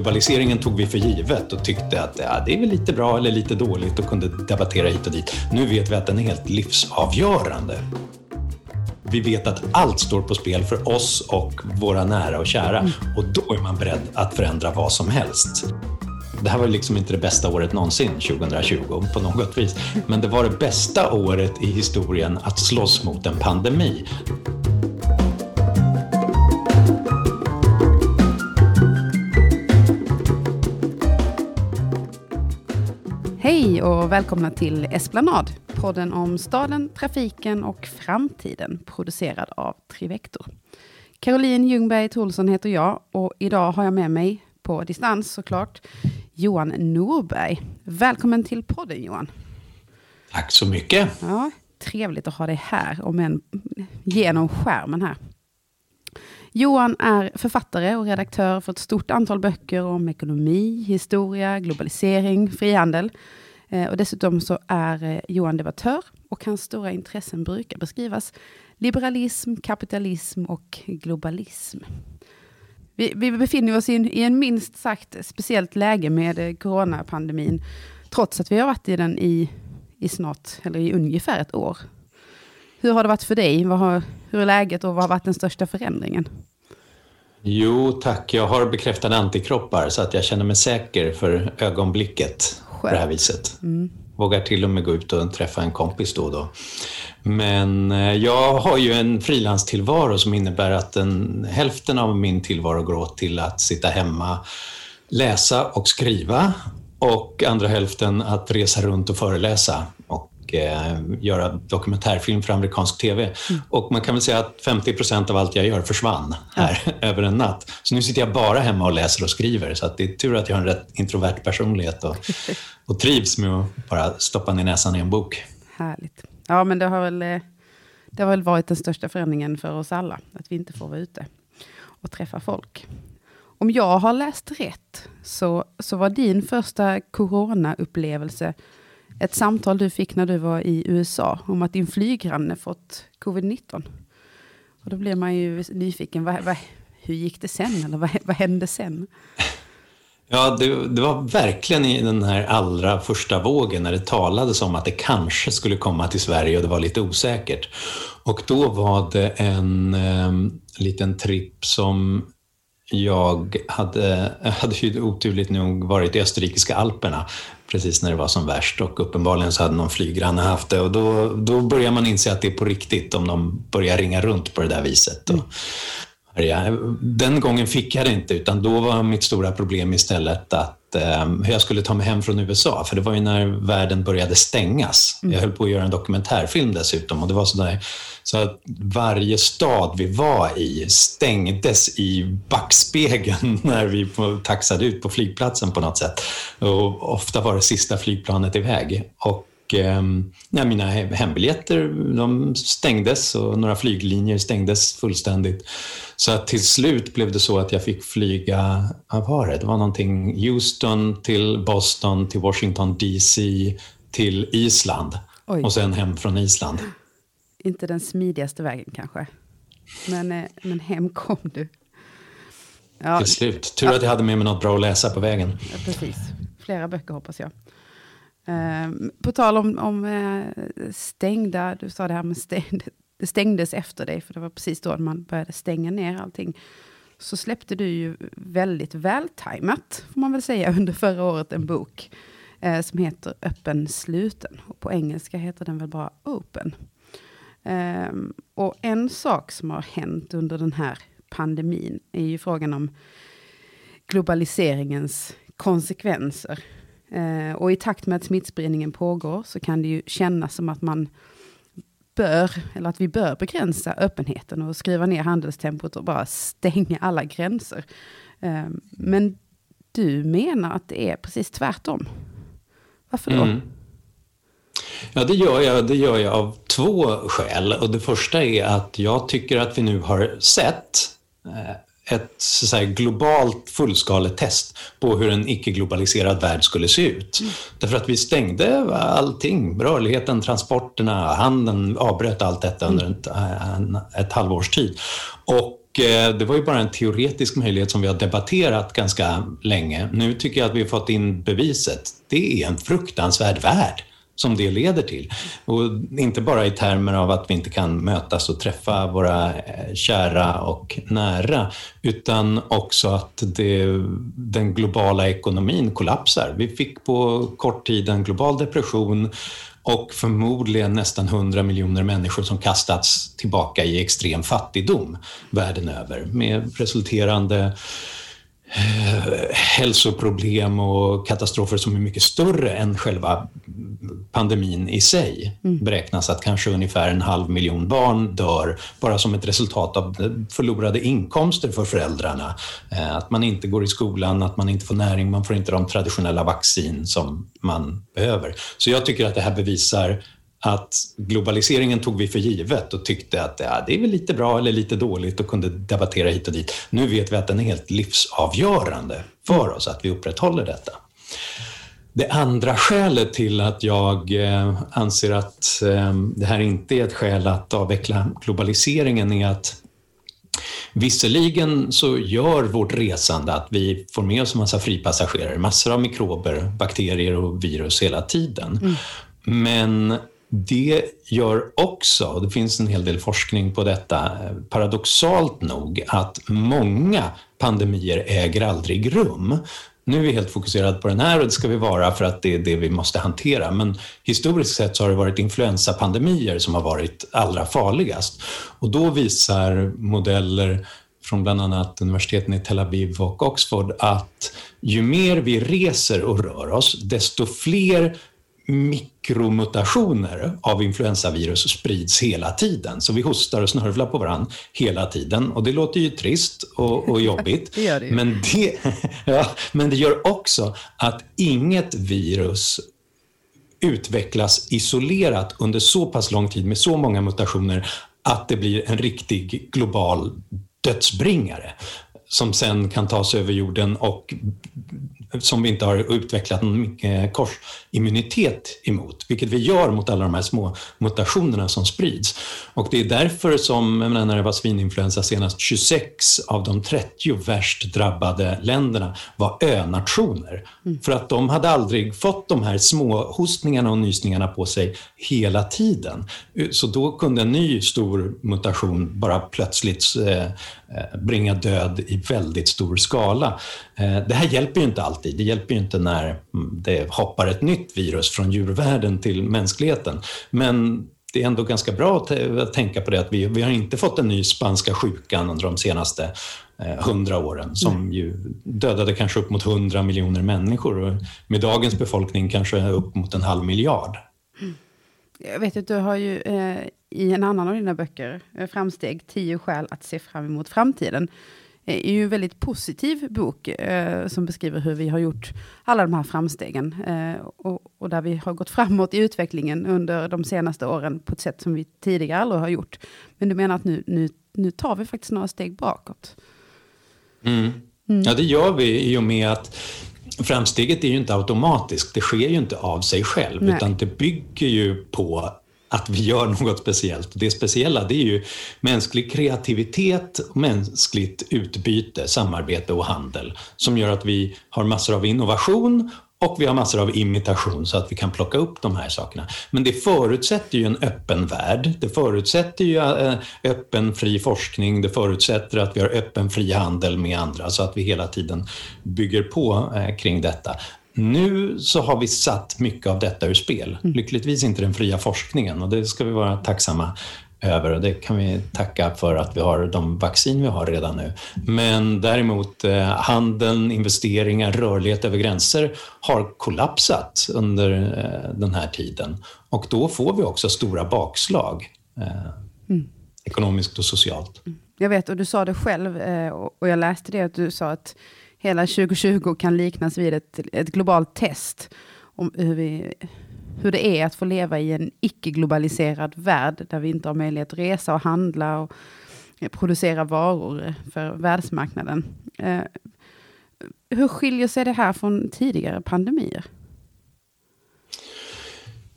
globaliseringen tog vi för givet och tyckte att ja, det är väl lite bra eller lite dåligt och kunde debattera hit och dit. Nu vet vi att den är helt livsavgörande. Vi vet att allt står på spel för oss och våra nära och kära och då är man beredd att förändra vad som helst. Det här var liksom inte det bästa året någonsin, 2020, på något vis. Men det var det bästa året i historien att slåss mot en pandemi. Hej och välkomna till Esplanad, podden om staden, trafiken och framtiden, producerad av Trivector. Caroline Ljungberg Tholsson heter jag och idag har jag med mig, på distans såklart, Johan Norberg. Välkommen till podden Johan. Tack så mycket. Ja, trevligt att ha dig här, om än genom skärmen här. Johan är författare och redaktör för ett stort antal böcker om ekonomi, historia, globalisering, frihandel. Eh, och dessutom så är eh, Johan debattör och hans stora intressen brukar beskrivas liberalism, kapitalism och globalism. Vi, vi befinner oss i en, i en minst sagt speciellt läge med eh, coronapandemin, trots att vi har varit i den i, i snart, eller i ungefär ett år. Hur har det varit för dig? Vad har, hur är läget och vad har varit den största förändringen? Jo, tack. Jag har bekräftade antikroppar så att jag känner mig säker för ögonblicket Skönt. på det här viset. Mm. Vågar till och med gå ut och träffa en kompis då och då. Men eh, jag har ju en frilanstillvaro som innebär att en, hälften av min tillvaro går åt till att sitta hemma, läsa och skriva och andra hälften att resa runt och föreläsa. Och eh, göra dokumentärfilm för amerikansk TV. Mm. Och man kan väl säga att 50 procent av allt jag gör försvann här ja. över en natt. Så nu sitter jag bara hemma och läser och skriver. Så det är tur att jag har en rätt introvert personlighet och, och trivs med att bara stoppa ner näsan i en bok. Härligt. Ja, men det har väl, eh, det har väl varit den största förändringen för oss alla, att vi inte får vara ute och träffa folk. Om jag har läst rätt så, så var din första corona-upplevelse ett samtal du fick när du var i USA om att din flyggranne fått covid-19. Och då blir man ju nyfiken, vad, vad, hur gick det sen? Eller vad, vad hände sen? Ja, det, det, var verkligen i den här allra första vågen när det talades om att det kanske skulle komma till Sverige och det var lite osäkert. Och då var det en eh, liten tripp som jag hade, hade ju oturligt nog varit i österrikiska alperna precis när det var som värst och uppenbarligen så hade någon flyggranne haft det och då, då börjar man inse att det är på riktigt om de börjar ringa runt på det där viset. Mm. Den gången fick jag det inte utan då var mitt stora problem istället att hur jag skulle ta mig hem från USA för det var ju när världen började stängas. Mm. Jag höll på att göra en dokumentärfilm dessutom och det var sådär så att varje stad vi var i stängdes i backspegeln när vi taxade ut på flygplatsen på något sätt. Och ofta var det sista flygplanet iväg. Och eh, mina hembiljetter de stängdes och några flyglinjer stängdes fullständigt. Så att till slut blev det så att jag fick flyga, vad var det? Det var någonting Houston till Boston till Washington DC till Island Oj. och sen hem från Island inte den smidigaste vägen kanske. Men, eh, men hem kom du. Ja. Till slut. Tur att jag hade med mig något bra att läsa på vägen. Ja, precis. Flera böcker hoppas jag. Um, på tal om, om eh, uh, stängda, du sa det här med stängd, det stängdes efter dig, för det var precis då man började stänga ner allting. Så släppte du ju väldigt vältajmat, får man väl säga, under förra året en bok uh, som heter Öppen sluten. Och på engelska heter den väl bara Open. Um, och en sak som har hänt under den här pandemin är ju frågan om globaliseringens konsekvenser. Eh, och i takt med att smittspridningen pågår så kan det ju kännas som att man bör, eller att vi bör begränsa öppenheten och skriva ner handelstempot och bara stänga alla gränser. Eh, men du menar att det är precis tvärtom. Varför då? Mm. Ja, det gör, jag, det gör jag av två skäl. Och det första är att jag tycker att vi nu har sett eh, ett så här, globalt fullskaletest på hur en icke-globaliserad värld skulle se ut. Mm. Därför att vi stängde allting, rörligheten, transporterna, handeln, avbröt allt detta under ett, en, ett halvårs tid. Och eh, det var ju bara en teoretisk möjlighet som vi har debatterat ganska länge. Nu tycker jag att vi har fått in beviset. Det är en fruktansvärd värld som det leder till. Och inte bara i termer av att vi inte kan mötas och träffa våra eh, kära och nära, utan också att det, den globala ekonomin kollapsar. Vi fick på kort tid en global depression och förmodligen nästan 100 miljoner människor som kastats tillbaka i extrem fattigdom världen över med resulterande Eh, hälsoproblem och katastrofer som är mycket större än själva pandemin i sig. Mm. beräknas att kanske ungefär en halv miljon barn dör bara som ett resultat av förlorade inkomster för föräldrarna. Eh, att man inte går i skolan, att man inte får näring, man får inte de traditionella vaccin som man behöver. Så jag tycker att det här bevisar att globaliseringen tog vi för givet och tyckte att ja, det är väl lite bra eller lite dåligt och kunde debattera hit och dit. Nu vet vi att den är helt livsavgörande för oss, att vi upprätthåller detta. Det andra skälet till att jag eh, anser att eh, det här inte är ett skäl att avveckla globaliseringen är att Visserligen så gör vårt resande att vi får med oss en massa fripassagerare, massor av mikrober, bakterier och virus hela tiden. Mm. Men det gör också, och det finns en hel del forskning på detta, paradoxalt nog att många pandemier äger aldrig rum. Nu är vi helt fokuserade på den här och det ska vi vara för att det är det vi måste hantera. Men historiskt sett så har det varit influensapandemier som har varit allra farligast. Och då visar modeller från bland annat universiteten i Tel Aviv och Oxford att ju mer vi reser och rör oss, desto fler mikromutationer av influensavirus sprids hela tiden. Så vi hostar och snörvlar på varandra hela tiden. Och det låter ju trist och, och jobbigt. det det. Men, det, ja, men det gör också att inget virus utvecklas isolerat under så pass lång tid med så många mutationer att det blir en riktig global dödsbringare som sen kan ta sig över jorden och som vi inte har utvecklat någon korsimmunitet emot, vilket vi gör mot alla de här små mutationerna som sprids. Och det är därför som, menar, när det var svininfluensa senast, 26 av de 30 värst drabbade länderna var önationer. Mm. För att de hade aldrig fått de här små hostningarna och nysningarna på sig hela tiden. Så då kunde en ny stor mutation bara plötsligt eh, Eh, bringa död i väldigt stor skala. Eh, det här hjälper ju inte alltid. Det hjälper ju inte när det hoppar ett nytt virus från djurvärlden till mänskligheten. Men det är ändå ganska bra att tänka på det att vi, vi har inte fått en ny spanska sjukan under de senaste eh, hundra åren som ju dödade kanske upp mot hundra miljoner människor och med dagens befolkning kanske upp mot en halv miljard. Jag vet att du har ju eh, i en annan av dina böcker, eh, Framsteg, tio skäl att se fram emot framtiden. Eh, är ju en väldigt positiv bok eh, som beskriver hur vi har gjort alla de här framstegen. Eh, och, och, där vi har gått framåt i utvecklingen under de senaste åren på ett sätt som vi tidigare aldrig har gjort. Men du menar att nu, nu, nu tar vi faktiskt några steg bakåt? Mm. Mm. Ja, det gör vi i och med att framsteget är ju inte automatiskt. Det sker ju inte av sig själv, Nej. utan det bygger ju på att vi gör något speciellt. Det speciella det är ju mänsklig kreativitet, mänskligt utbyte, samarbete och handel som gör att vi har massor av innovation och vi har massor av imitation så att vi kan plocka upp de här sakerna. Men det förutsätter ju en öppen värld. Det förutsätter ju eh, öppen fri forskning. Det förutsätter att vi har öppen fri handel med andra så att vi hela tiden bygger på eh, kring detta. Nu så har vi satt mycket av detta ur spel. Mm. Lyckligtvis inte den fria forskningen och det ska vi vara tacksamma över och det kan vi tacka för att vi har de vaccin vi har redan nu. Men däremot eh, handeln, investeringar, rörlighet över gränser har kollapsat under eh, den här tiden och då får vi också stora bakslag eh, mm. ekonomiskt och socialt. Mm. Jag vet, och du sa det själv och jag läste det att du sa att hela 2020 kan liknas vid ett, ett globalt test om hur, vi, hur det är att få leva i en icke-globaliserad värld där vi inte har möjlighet att resa och handla och producera varor för världsmarknaden. Eh, hur skiljer sig det här från tidigare pandemier?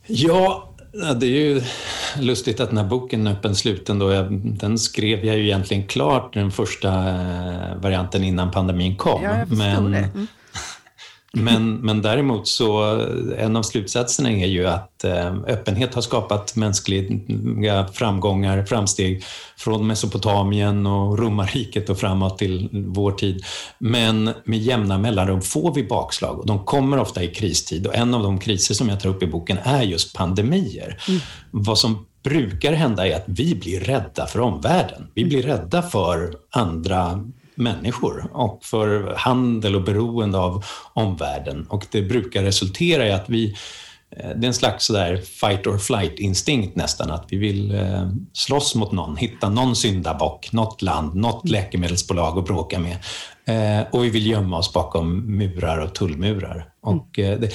Ja, det är ju lustigt att den här boken Öppen sluten, då, den skrev jag ju egentligen klart den första eh, varianten innan pandemin kom. Ja, jag men, det. Mm. Men, men däremot så, en av slutsatserna är ju att eh, öppenhet har skapat mänskliga framgångar, framsteg från Mesopotamien och romarriket och framåt till vår tid. Men med jämna mellanrum får vi bakslag och de kommer ofta i kristid och en av de kriser som jag tar upp i boken är just pandemier. Mm. Vad som brukar hända är att vi blir rädda för omvärlden. Vi blir rädda för andra människor och för handel och beroende av omvärlden. Och det brukar resultera i att vi eh, det är en slags sådär fight or flight-instinkt nästan, att vi vill eh, slåss mot någon, hitta någon syndabock, något land, något läkemedelsbolag att bråka med. Eh, och vi vill gömma oss bakom murar och tullmurar. Och det,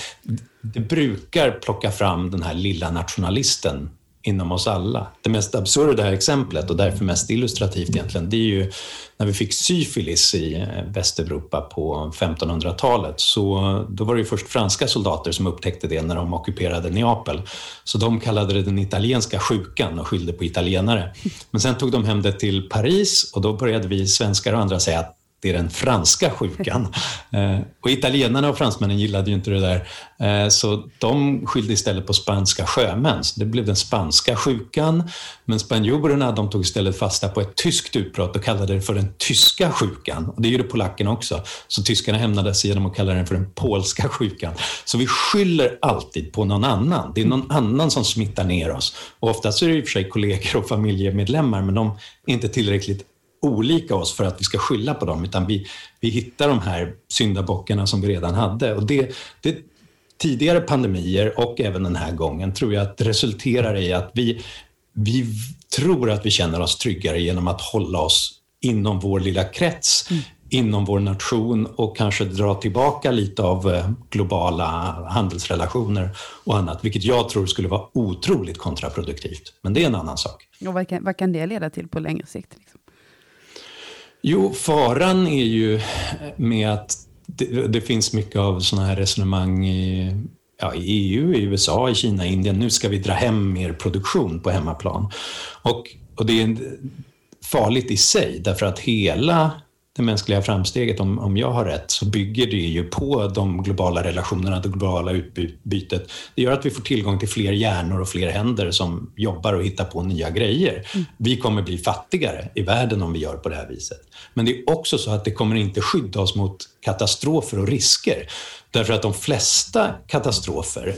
det brukar plocka fram den här lilla nationalisten inom oss alla. Det mest absurda exemplet och därför mest illustrativt egentligen, det är ju när vi fick syfilis i Västeuropa på 1500-talet. Så då var det ju först franska soldater som upptäckte det när de ockuperade Neapel. Så de kallade det den italienska sjukan och skyllde på italienare. Men sen tog de hem det till Paris och då började vi svenskar och andra säga att det är den franska sjukan. Eh, och italienarna och fransmännen gillade ju inte det där, eh, så de skyllde istället på spanska sjömän. Så det blev den spanska sjukan. Men spanjorerna de tog istället fasta på ett tyskt utbrott och kallade det för den tyska sjukan. Och det gjorde polackerna också. Så tyskarna hämnade sig genom att kalla den för den polska sjukan. Så vi skyller alltid på någon annan. Det är någon annan som smittar ner oss. Och oftast är det i och för sig kollegor och familjemedlemmar, men de är inte tillräckligt olika oss för att vi ska skylla på dem, utan vi, vi hittar de här syndabockarna som vi redan hade. Och det, det, tidigare pandemier och även den här gången tror jag att resulterar i att vi, vi tror att vi känner oss tryggare genom att hålla oss inom vår lilla krets, mm. inom vår nation och kanske dra tillbaka lite av eh, globala handelsrelationer och annat, vilket jag tror skulle vara otroligt kontraproduktivt. Men det är en annan sak. Och vad kan, vad kan det leda till på längre sikt? Liksom? Jo, faran är ju eh, med att det, det finns mycket av sådana här resonemang i, ja, i EU, i USA, i Kina, i Indien. Nu ska vi dra hem mer produktion på hemmaplan. Och, och det är farligt i sig, därför att hela det mänskliga framsteget, om, om jag har rätt, så bygger det ju på de globala relationerna, det globala utbytet. Det gör att vi får tillgång till fler hjärnor och fler händer som jobbar och hittar på nya grejer. Mm. Vi kommer bli fattigare i världen om vi gör på det här viset. Men det är också så att det kommer inte skydda oss mot katastrofer och risker. Därför att de flesta katastrofer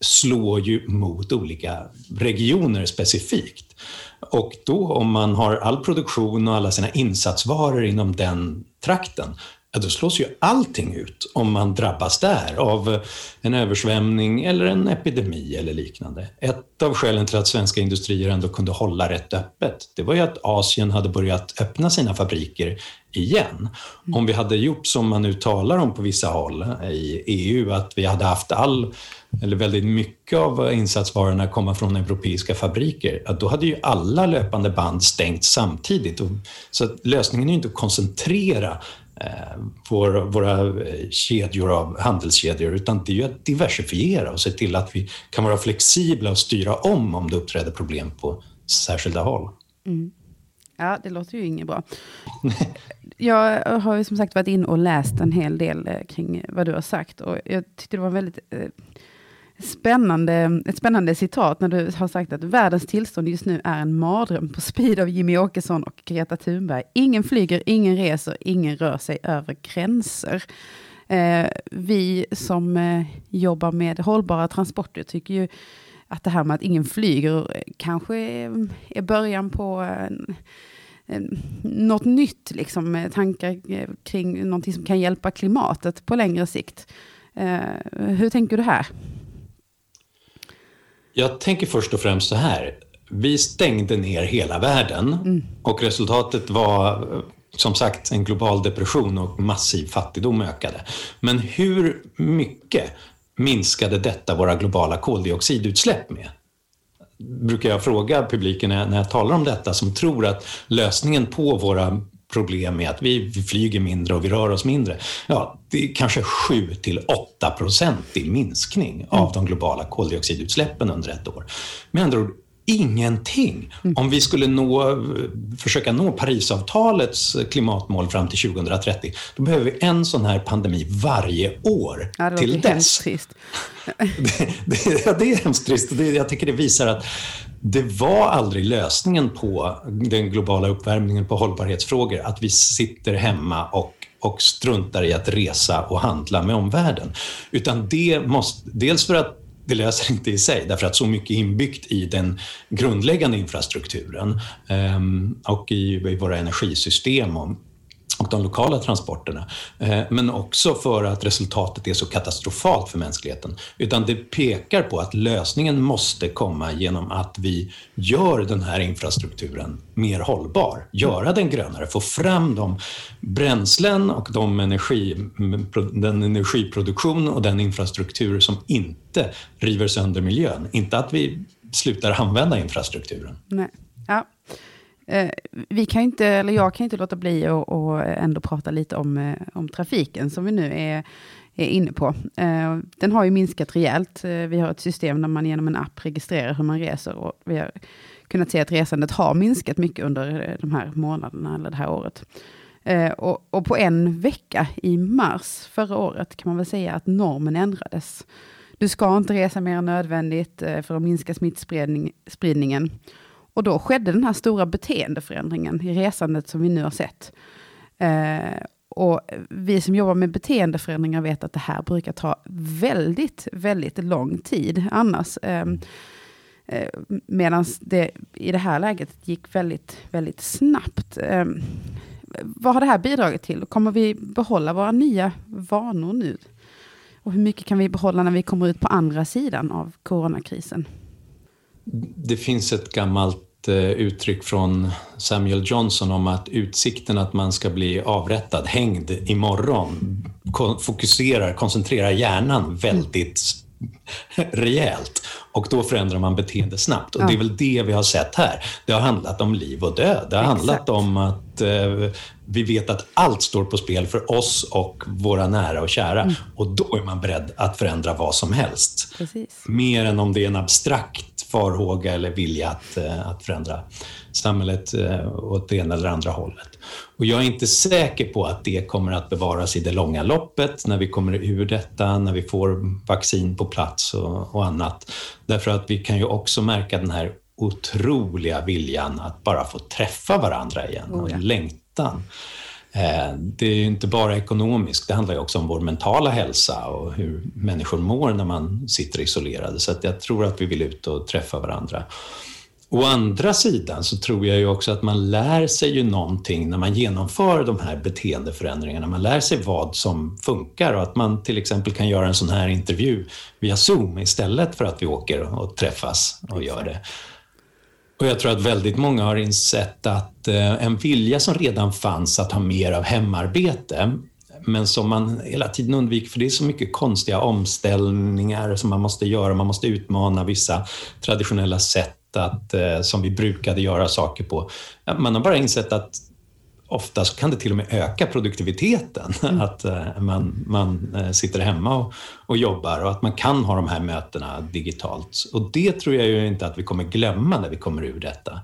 slår ju mot olika regioner specifikt. Och då om man har all produktion och alla sina insatsvaror inom den trakten, ja, då slås ju allting ut om man drabbas där av en översvämning eller en epidemi eller liknande. Ett av skälen till att svenska industrier ändå kunde hålla rätt öppet, det var ju att Asien hade börjat öppna sina fabriker igen. Om vi hade gjort som man nu talar om på vissa håll i EU, att vi hade haft all eller väldigt mycket av insatsvarorna komma från europeiska fabriker, då hade ju alla löpande band stängt samtidigt. Så lösningen är ju inte att koncentrera Eh, vår, våra eh, kedjor av handelskedjor, utan det är ju att diversifiera och se till att vi kan vara flexibla och styra om om det uppträder problem på särskilda håll. Mm. Ja, det låter ju inget bra. Jag har ju som sagt varit in och läst en hel del eh, kring vad du har sagt och jag tyckte det var väldigt eh, spännande, ett spännande citat när du har sagt att världens tillstånd just nu är en mardröm på speed av Jimmy Åkesson och Greta Thunberg. Ingen flyger, ingen reser, ingen rör sig över gränser. Eh, vi som eh, jobbar med hållbara transporter tycker ju att det här med att ingen flyger kanske är, är början på en, en, något nytt, liksom, tankar eh, kring någonting som kan hjälpa klimatet på längre sikt. Eh, hur tänker du här? Jag tänker först och främst så här. Vi stängde ner hela världen mm. och resultatet var som sagt en global depression och massiv fattigdom ökade. Men hur mycket minskade detta våra globala koldioxidutsläpp med? brukar jag fråga publiken när jag, när jag talar om detta, som tror att lösningen på våra problem är att vi, flyger mindre och vi rör oss mindre. Ja, det är kanske 7 till 8 procent i minskning av de globala koldioxidutsläppen under ett år. Med andra ord, ingenting. Mm. Om vi skulle nå, försöka nå Parisavtalets klimatmål fram till 2030, då behöver vi en sån här pandemi varje år ja, det till dess. Trist. det, det, det är hemskt trist. Det, jag tycker det visar att det var aldrig lösningen på den globala uppvärmningen, på hållbarhetsfrågor, att vi sitter hemma och och struntar i att resa och handla med omvärlden. Utan det måste, dels för att det löser inte i sig, därför att så mycket är inbyggt i den grundläggande infrastrukturen ehm, och i, våra energisystem och, de lokala transporterna. Eh, men också för att resultatet är så katastrofalt för mänskligheten. Utan det pekar på att lösningen måste komma genom att vi gör den här infrastrukturen mer hållbar, göra den grönare, få fram de bränslen och de energi, den energiproduktion och den infrastruktur som inte river sönder miljön. Inte att vi slutar använda infrastrukturen. Nej. Ja. Eh, vi kan inte, eller jag kan inte låta bli att ändå prata lite om, eh, om trafiken som vi nu är, är inne på. Eh, den har ju minskat rejält. Eh, vi har ett system där man genom en app registrerar hur man reser och vi har kunnat se att resandet har minskat mycket under eh, de här månaderna eller det här året. Och, och, på en vecka i mars förra året kan man väl säga att normen ändrades. Du ska inte resa mer än nödvändigt för att minska smittspridningen. Och då skedde den här stora beteendeförändringen i resandet som vi nu har sett. Eh, och vi som jobbar med beteendeförändringar vet att det här brukar ta väldigt, väldigt lång tid annars. Ehm, eh, eh, Medan det i det här läget gick väldigt, väldigt snabbt. Ehm, vad har det här bidragit till? Kommer vi behålla våra nya vanor nu? Och hur mycket kan vi behålla när vi kommer ut på andra sidan av coronakrisen? Det finns ett gammalt eh, uttryck från Samuel Johnson om att utsikten att man ska bli avrättad, hängd imorgon, fokuserar, koncentrerar hjärnan väldigt rejält. Och då förändrar man beteende snabbt. Och ja. det är väl det vi har sett här. Det har handlat om liv och död. Det har Exakt. handlat om att eh, vi vet att allt står på spel för oss och våra nära och kära. Mm. Och då är man beredd att förändra vad som helst. Precis. Mer än om det är en abstrakt farhåga eller vilja att, eh, att förändra samhället eh, åt det ena eller andra hållet. Och jag är inte säker på att det kommer att bevaras i det långa loppet, när vi kommer ur detta, när vi får vaccin på plats och, och annat. Därför att vi kan ju också märka den här otroliga viljan att bara få träffa varandra igen och oh längtan. Eh, det är ju inte bara ekonomiskt, det handlar ju också om vår mentala hälsa och hur människor mår när man sitter isolerade. Så jag tror att vi vill ut och träffa varandra. Å andra sidan så tror jag ju också att man lär sig ju någonting när man genomför de här beteendeförändringarna. Man lär sig vad som funkar och att man till exempel kan göra en sån här intervju via Zoom istället för att vi åker och träffas och gör det. Och jag tror att väldigt många har insett att eh, en vilja som redan fanns att ha mer av hemarbete men som man hela tiden undviker, för det är så mycket konstiga omställningar som man måste göra. Man måste utmana vissa traditionella sätt att, eh, som vi brukade göra saker på. Man har bara insett att ofta så kan det till och med öka produktiviteten. Mm. Att uh, man, man uh, sitter hemma och, och, jobbar och att man kan ha de här mötena digitalt. Och det tror jag ju inte att vi kommer glömma när vi kommer ur detta.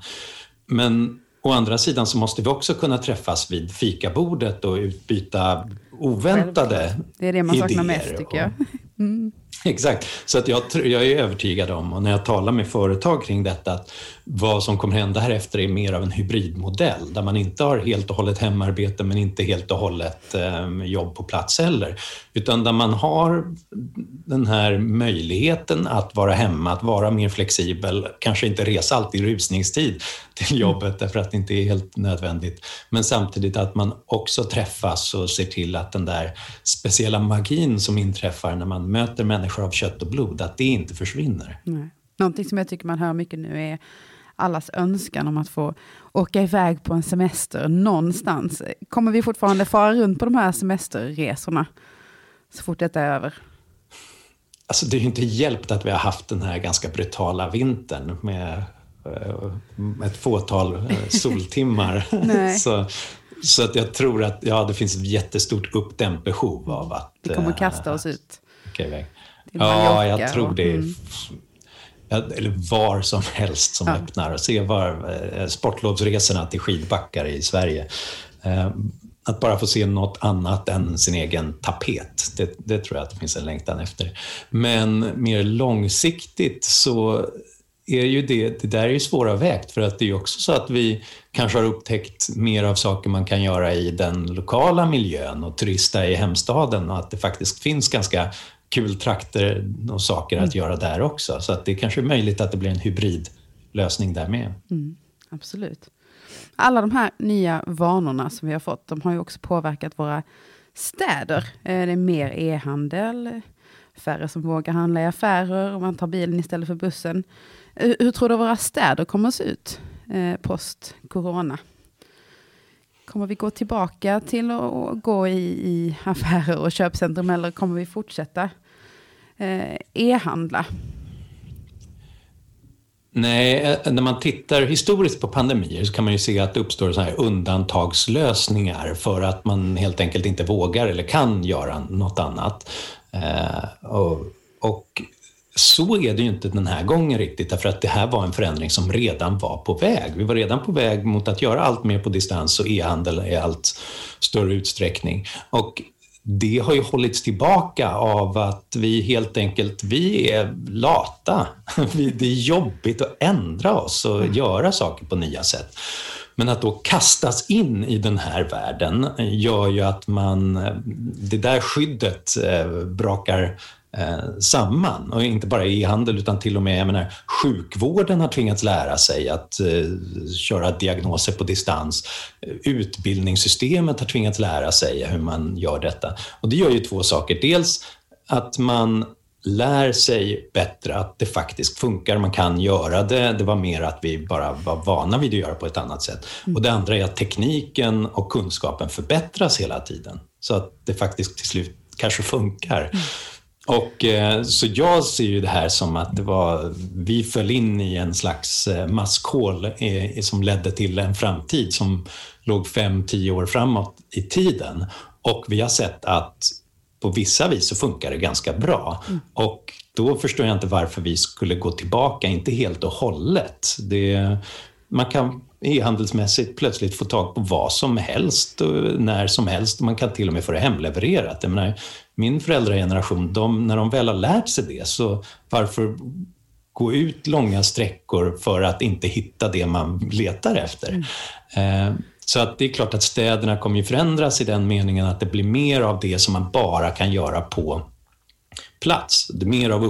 Men å andra sidan så måste vi också kunna träffas vid fikabordet och utbyta oväntade Det är det man saknar mest tycker jag. Mm. Exakt, så att jag, jag är övertygad om, och när jag talar med företag kring detta, att vad som kommer hända här efter är mer av en hybridmodell, där man inte har helt och hållet hemarbete, men inte helt och hållet eh, jobb på plats heller, utan där man har den här möjligheten att vara hemma, att vara mer flexibel, kanske inte resa alltid i rusningstid till jobbet, därför att det inte är helt nödvändigt, men samtidigt att man också träffas och ser till att den där speciella magin som inträffar när man möter människor av kött och blod, att det inte försvinner. Nej. Någonting som jag tycker man hör mycket nu är allas önskan om att få åka iväg på en semester någonstans. Kommer vi fortfarande fara runt på de här semesterresorna så fort detta är över? alltså det är ju inte hjälpt att vi har haft den här ganska brutala vintern med eh, ett fåtal eh, soltimmar. så, så att jag tror att ja, det finns ett jättestort uppdämt behov av att... Vi kommer att kasta oss ut. Okay, ja, jag tror det. Mm. Eller var som helst som ja. öppnar. Se var sportlovsresorna till skidbackar i Sverige att bara få se något annat än sin egen tapet, det, det, tror jag att det finns en längtan efter. Men mer långsiktigt så är ju det, det där är ju svåravvägt för att det är också så att vi kanske har upptäckt mer av saker man kan göra i den lokala miljön och turista i hemstaden och att det faktiskt finns ganska kul trakter och saker att mm. göra där också. Så att det kanske är möjligt att det blir en hybridlösning där med. Mm, absolut alla de här nya vanorna som vi har fått, de har ju också påverkat våra städer. Eh, det är mer e-handel, färre som vågar handla i affärer man tar bilen istället för bussen. Hur tror du våra städer kommer att se ut eh, post-corona? Kommer vi gå tillbaka till att gå i, i affärer och köpcentrum eller kommer vi fortsätta eh, e-handla? Nej, eh, när man tittar historiskt på pandemier så kan man ju se att det uppstår så här undantagslösningar för att man helt enkelt inte vågar eller kan göra något annat. Eh, och, och, så är det ju inte den här gången riktigt, därför att det här var en förändring som redan var på väg. Vi var redan på väg mot att göra allt mer på distans och e-handel i allt större utsträckning. Och det har ju hållits tillbaka av att vi helt enkelt, vi är lata. Det är jobbigt att ändra oss och mm. göra saker på nya sätt. Men att då kastas in i den här världen gör ju att man, det där skyddet eh, brakar eh, samman. Och inte bara e-handel utan till och med jag menar, sjukvården har tvingats lära sig att eh, köra diagnoser på distans. Utbildningssystemet har tvingats lära sig hur man gör detta. Och det gör ju två saker. Dels att man lär sig bättre att det faktiskt funkar, man kan göra det. Det var mer att vi bara var vana vid att göra på ett annat sätt. Mm. Och det andra är att tekniken och kunskapen förbättras hela tiden. Så att det faktiskt till slut kanske funkar. Och, eh, så jag ser ju det här som att det var, vi föll in i en slags eh, maskhål eh, som ledde till en framtid som låg fem, tio år framåt i tiden. Och vi har sett att på vissa vis så funkar det ganska bra. Mm. Och då förstår jag inte varför vi skulle gå tillbaka, inte helt och hållet. Det, man kan e-handelsmässigt plötsligt få tag på vad som helst, när som helst. Man kan till och med få det hemlevererat. Jag menar, min föräldrageneration, de, när de väl har lärt sig det, så varför gå ut långa sträckor för att inte hitta det man letar efter? Mm. Eh, så att det är klart att städerna kommer ju förändras i den meningen att det blir mer av det som man bara kan göra på plats. Det är mer av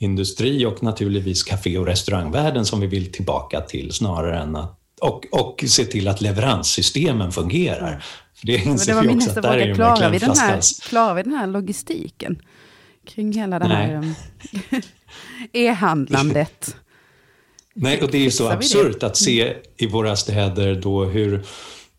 upplevelseindustri och naturligtvis kafé och restaurangvärlden som vi vill tillbaka till snarare än att och, och se till att leveranssystemen fungerar. För det inser det vi också att där är klarar vi, den här, klarar vi den här logistiken kring hela det här um, e-handlandet? Nej, och det är så absurt att se i våra städer då hur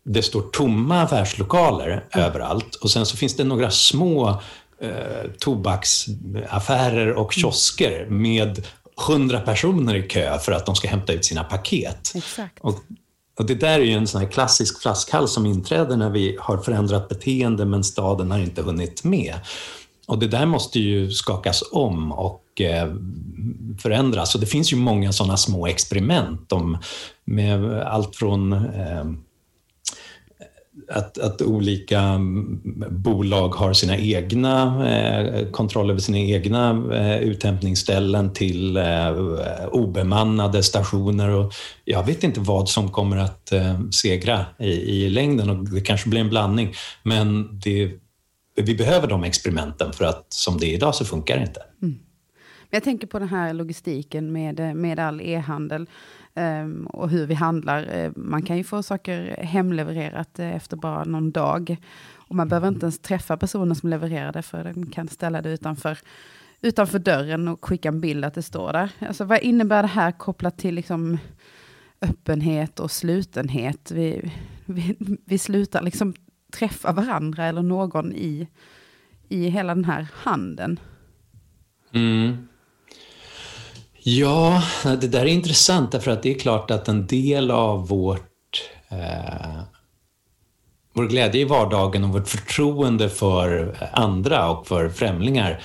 det står tomma affärslokaler mm. överallt. Och sen så finns det några små eh, tobaksaffärer och mm. kiosker med hundra personer i kö för att de ska hämta ut sina paket. Exakt. Och och det där är ju en sån klassisk flaskhals som inträder när vi har förändrat beteende men staden har inte hunnit med. Och det där måste ju skakas om och eh, förändras. Och det finns ju många sådana små experiment om, med allt från eh, att, att olika bolag har sina egna eh, kontroll över sina egna eh, uthämtningsställen till eh, obemannade stationer. Och jag vet inte vad som kommer att eh, segra i, i längden och det kanske blir en blandning. Men det, vi behöver de experimenten för att som det är idag så funkar det inte. Mm. Jag tänker på den här logistiken med, eh, med all e-handel. Um, och hur vi handlar. Eh, man kan ju få saker hemlevererat eh, efter bara någon dag. Och man behöver inte ens träffa personen som levererar det, för den kan ställa det utanför, utanför dörren och skicka en bild att det står där. Alltså, vad innebär det här kopplat till liksom, öppenhet och slutenhet? Vi, vi, vi slutar liksom träffa varandra eller någon i, i hela den här handeln. Mm. Ja, det där är intressant därför att det är klart att en del av vårt eh, vår glädje i vardagen och vårt förtroende för andra och för främlingar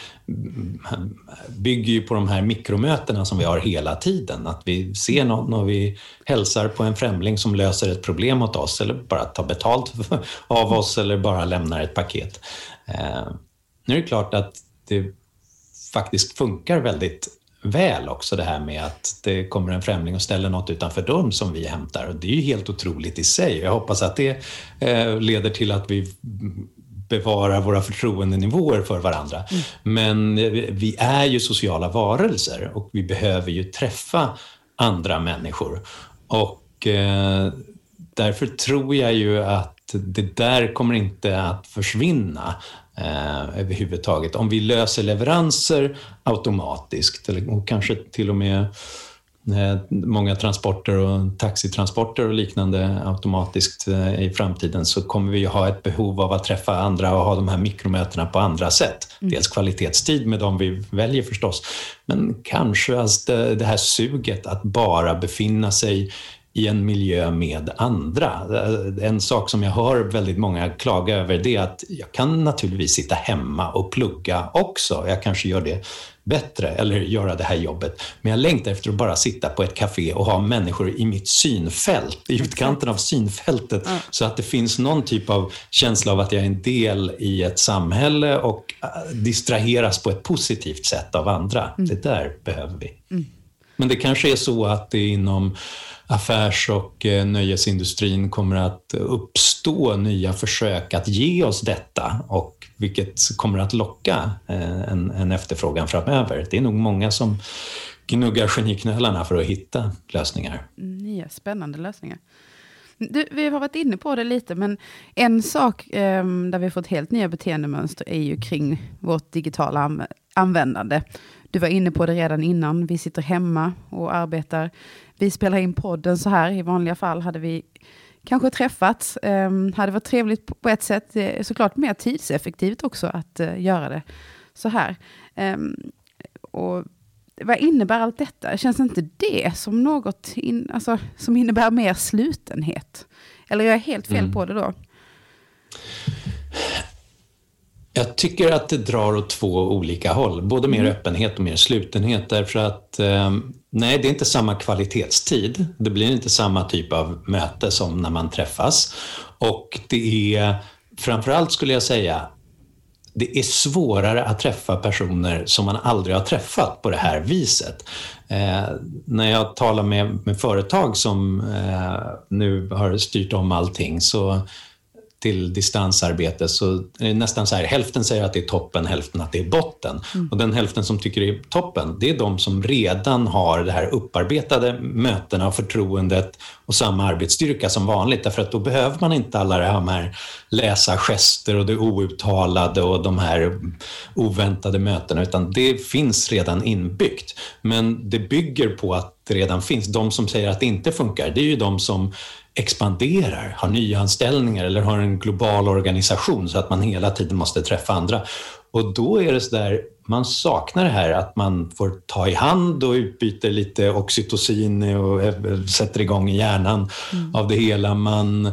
bygger ju på de här mikromötena som vi har hela tiden. Att vi ser någon och vi hälsar på en främling som löser ett problem åt oss eller bara tar betalt av oss eller bara lämnar ett paket. Eh, nu är det klart att det faktiskt funkar väldigt väl också det här med att det kommer en främling och ställer något utanför dörren som vi hämtar. Och det är ju helt otroligt i sig. Jag hoppas att det eh, leder till att vi bevarar våra förtroendenivåer för varandra. Mm. Men vi är ju sociala varelser och vi behöver ju träffa andra människor. Och eh, därför tror jag ju att det där kommer inte att försvinna eh, överhuvudtaget. Om vi löser leveranser automatiskt, eller, och kanske till och med eh, många transporter och taxitransporter och liknande automatiskt eh, i framtiden så kommer vi ha ett behov av att träffa andra och ha de här mikromötena på andra sätt. Mm. Dels kvalitetstid med de vi väljer förstås, men kanske alltså det, det här suget att bara befinna sig i en miljö med andra. En sak som jag hör väldigt många klaga över det är att jag kan naturligtvis sitta hemma och plugga också. Jag kanske gör det bättre eller göra det här jobbet. Men jag längtar efter att bara sitta på ett café och ha människor i mitt synfält, i utkanten av synfältet, mm. så att det finns någon typ av känsla av att jag är en del i ett samhälle och äh, distraheras på ett positivt sätt av andra. Mm. Det där behöver vi. Mm. Men det kanske är så att det inom affärs och eh, nöjesindustrin kommer att uppstå nya försök att ge oss detta och vilket kommer att locka eh, en, en efterfrågan framöver. Det är nog många som gnuggar geniknölarna för att hitta lösningar. Nya spännande lösningar. Du, vi har varit inne på det lite, men en sak eh, där vi har fått helt nya beteendemönster är ju kring vårt digitala användande. Du var inne på det redan innan. Vi sitter hemma och arbetar. Vi spelar in podden så här. I vanliga fall hade vi kanske träffats. Um, hade varit trevligt på ett sätt. Det är såklart mer tidseffektivt också att uh, göra det så här. Um, och vad innebär allt detta? Känns inte det som något in, alltså, som innebär mer slutenhet? Eller jag är helt fel mm. på det då? Jag tycker att det drar åt två olika håll, både mer mm. öppenhet och mer slutenhet. Därför att eh, nej, det är inte samma kvalitetstid. Det blir inte samma typ av möte som när man träffas. Och det är framförallt skulle jag säga det är svårare att träffa personer som man aldrig har träffat på det här viset. Eh, när jag talar med, med företag som eh, nu har styrt om allting så till distansarbete så är det nästan så här, hälften säger att det är toppen, hälften att det är botten. Mm. Och den hälften som tycker det är toppen, det är de som redan har det här upparbetade mötena och förtroendet och samma arbetsstyrka som vanligt. Därför att då behöver man inte alla de här läsa gester och det outtalade och de här oväntade mötena, utan det finns redan inbyggt. Men det bygger på att det redan finns. De som säger att det inte funkar, det är ju de som expanderar, har nyanställningar eller har en global organisation så att man hela tiden måste träffa andra. Och då är det så där, man saknar det här att man får ta i hand och utbyter lite oxytocin och sätter igång i hjärnan mm. av det hela. Man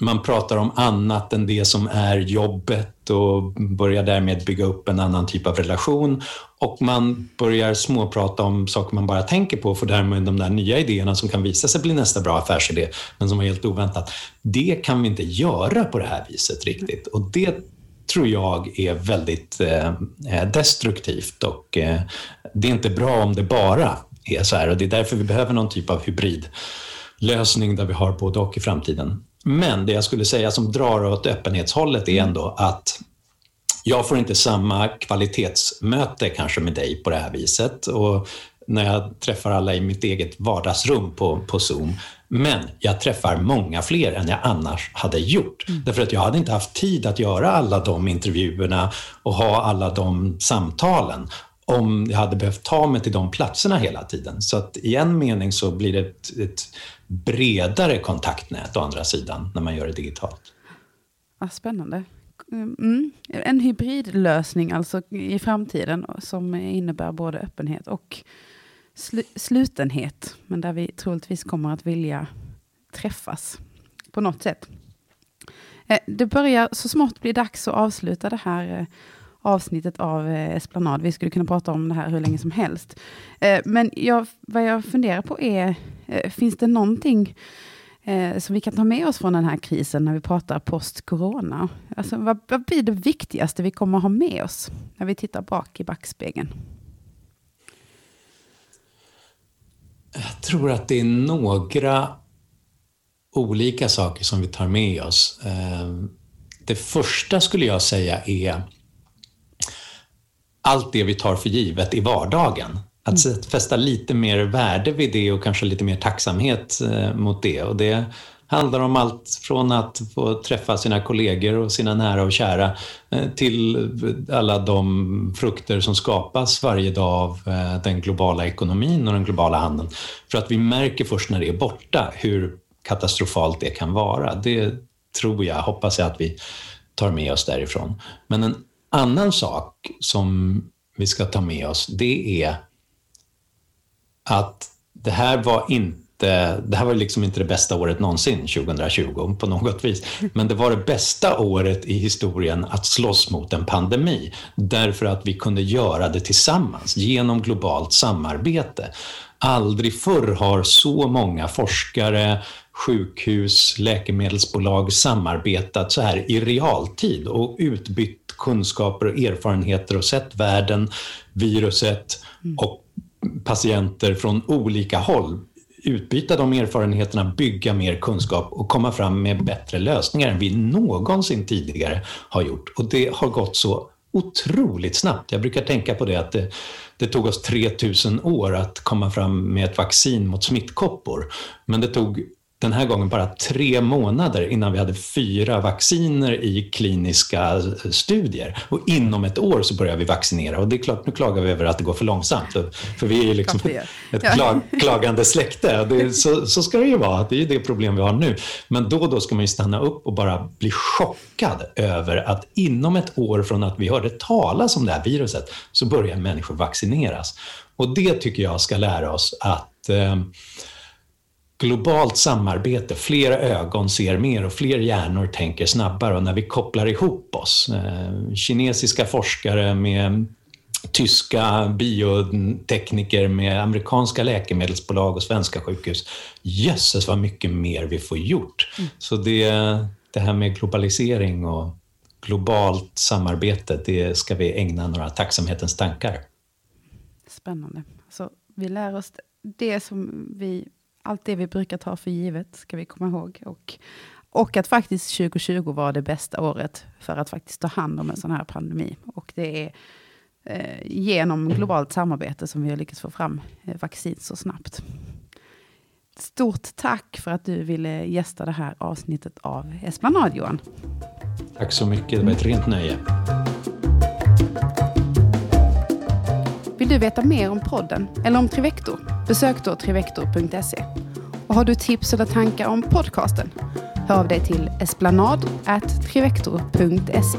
man pratar om annat än det som är jobbet och börjar därmed bygga upp en annan typ av relation. Och man börjar småprata om saker man bara tänker på för därmed de där nya idéerna som kan visa sig bli nästa bra affärsidé, men som var helt oväntat. Det kan vi inte göra på det här viset riktigt. Och det tror jag är väldigt eh, eh destruktivt och eh, det är inte bra om det bara är så här och det är därför vi behöver någon typ av hybridlösning där vi har både och i framtiden. Men det jag skulle säga som drar åt öppenhetshållet är ändå att jag får inte samma kvalitetsmöte kanske med dig på det här viset. Och när jag träffar alla i mitt eget vardagsrum på, på Zoom. Men jag träffar många fler än jag annars hade gjort. Mm. Därför att jag hade inte haft tid att göra alla de intervjuerna och ha alla de samtalen om jag hade behövt ta mig till de platserna hela tiden. Så att i en mening så blir det ett, ett bredare kontaktnät å andra sidan när man gör det digitalt. Ja, spännande. mm, en hybridlösning alltså i framtiden som innebär både öppenhet och sl slutenhet. Men där vi troligtvis kommer att vilja träffas på något sätt. Eh, det börjar så smått bli dags att avsluta det här eh, avsnittet av eh, Esplanad. Vi skulle kunna prata om det här hur länge som helst. Eh, men jag, vad jag funderar på är, eh, finns det någonting eh, som vi kan ta med oss från den här krisen när vi pratar post-corona? Alltså, vad, vad blir det viktigaste vi kommer att ha med oss när vi tittar bak i backspegeln? Jag tror att det är några olika saker som vi tar med oss. Det första skulle jag säga är allt det vi tar för givet i vardagen. Att mm. fästa lite mer värde vid det och kanske lite mer tacksamhet eh, mot det. Och det handlar om allt från att få träffa sina kollegor och sina nära och kära eh, till alla de frukter som skapas varje dag av eh, den globala ekonomin och den globala handeln. För att vi märker först när det är borta hur katastrofalt det kan vara. Det tror jag, hoppas jag att vi tar med oss därifrån. Men en annan sak som vi ska ta med oss, det är att det här var inte det här var liksom inte det bästa året någonsin, 2020, på något vis. Men det var det bästa året i historien att slåss mot en pandemi. Därför att vi kunde göra det tillsammans, genom globalt samarbete. Aldrig förr har så många forskare, sjukhus, läkemedelsbolag samarbetat så här i realtid och utbytt kunskaper och erfarenheter och sett världen, viruset mm. och patienter från olika håll utbyta de erfarenheterna, bygga mer kunskap och komma fram med bättre lösningar än vi någonsin tidigare har gjort. Och det har gått så otroligt snabbt. Jag brukar tänka på det att det, det tog oss 3000 år att komma fram med ett vaccin mot smittkoppor. Men det tog den här gången bara tre månader innan vi hade fyra vacciner i kliniska studier. Och inom ett år så börjar vi vaccinera. Och det är klart, nu klagar vi över att det går för långsamt. För, för vi är ju liksom ett klag, klagande släkte. Det, så, så ska det ju vara. Det är det problem vi har nu. Men då och då ska man ju stanna upp och bara bli chockad över att inom ett år från att vi hörde talas om det här viruset så börjar människor vaccineras. Och det tycker jag ska lära oss att eh, globalt samarbete, fler ögon ser mer och fler hjärnor tänker snabbare och när vi kopplar ihop oss, eh, kinesiska forskare med tyska biotekniker med amerikanska läkemedelsbolag och svenska sjukhus. Jösses vad mycket mer vi får gjort. Mm. Så det, det här med globalisering och globalt samarbete, det ska vi ägna några tacksamhetens tankar. Spännande. Så vi lär oss det som vi allt det vi brukar ta för givet ska vi komma ihåg. Och, och att faktiskt 2020 var det bästa året för att faktiskt ta hand om en sån här pandemi. Och det är eh, genom globalt samarbete som vi har lyckats få fram eh, vaccin så snabbt. Stort tack för att du ville gästa det här avsnittet av Esplanad, Johan. Tack så mycket, det var ett rent nöje. Vill du veta mer om podden eller om Trivector? Besök då trivector.se. Och har du tips eller tankar om podcasten? Hör av dig till esplanad.trivector.se.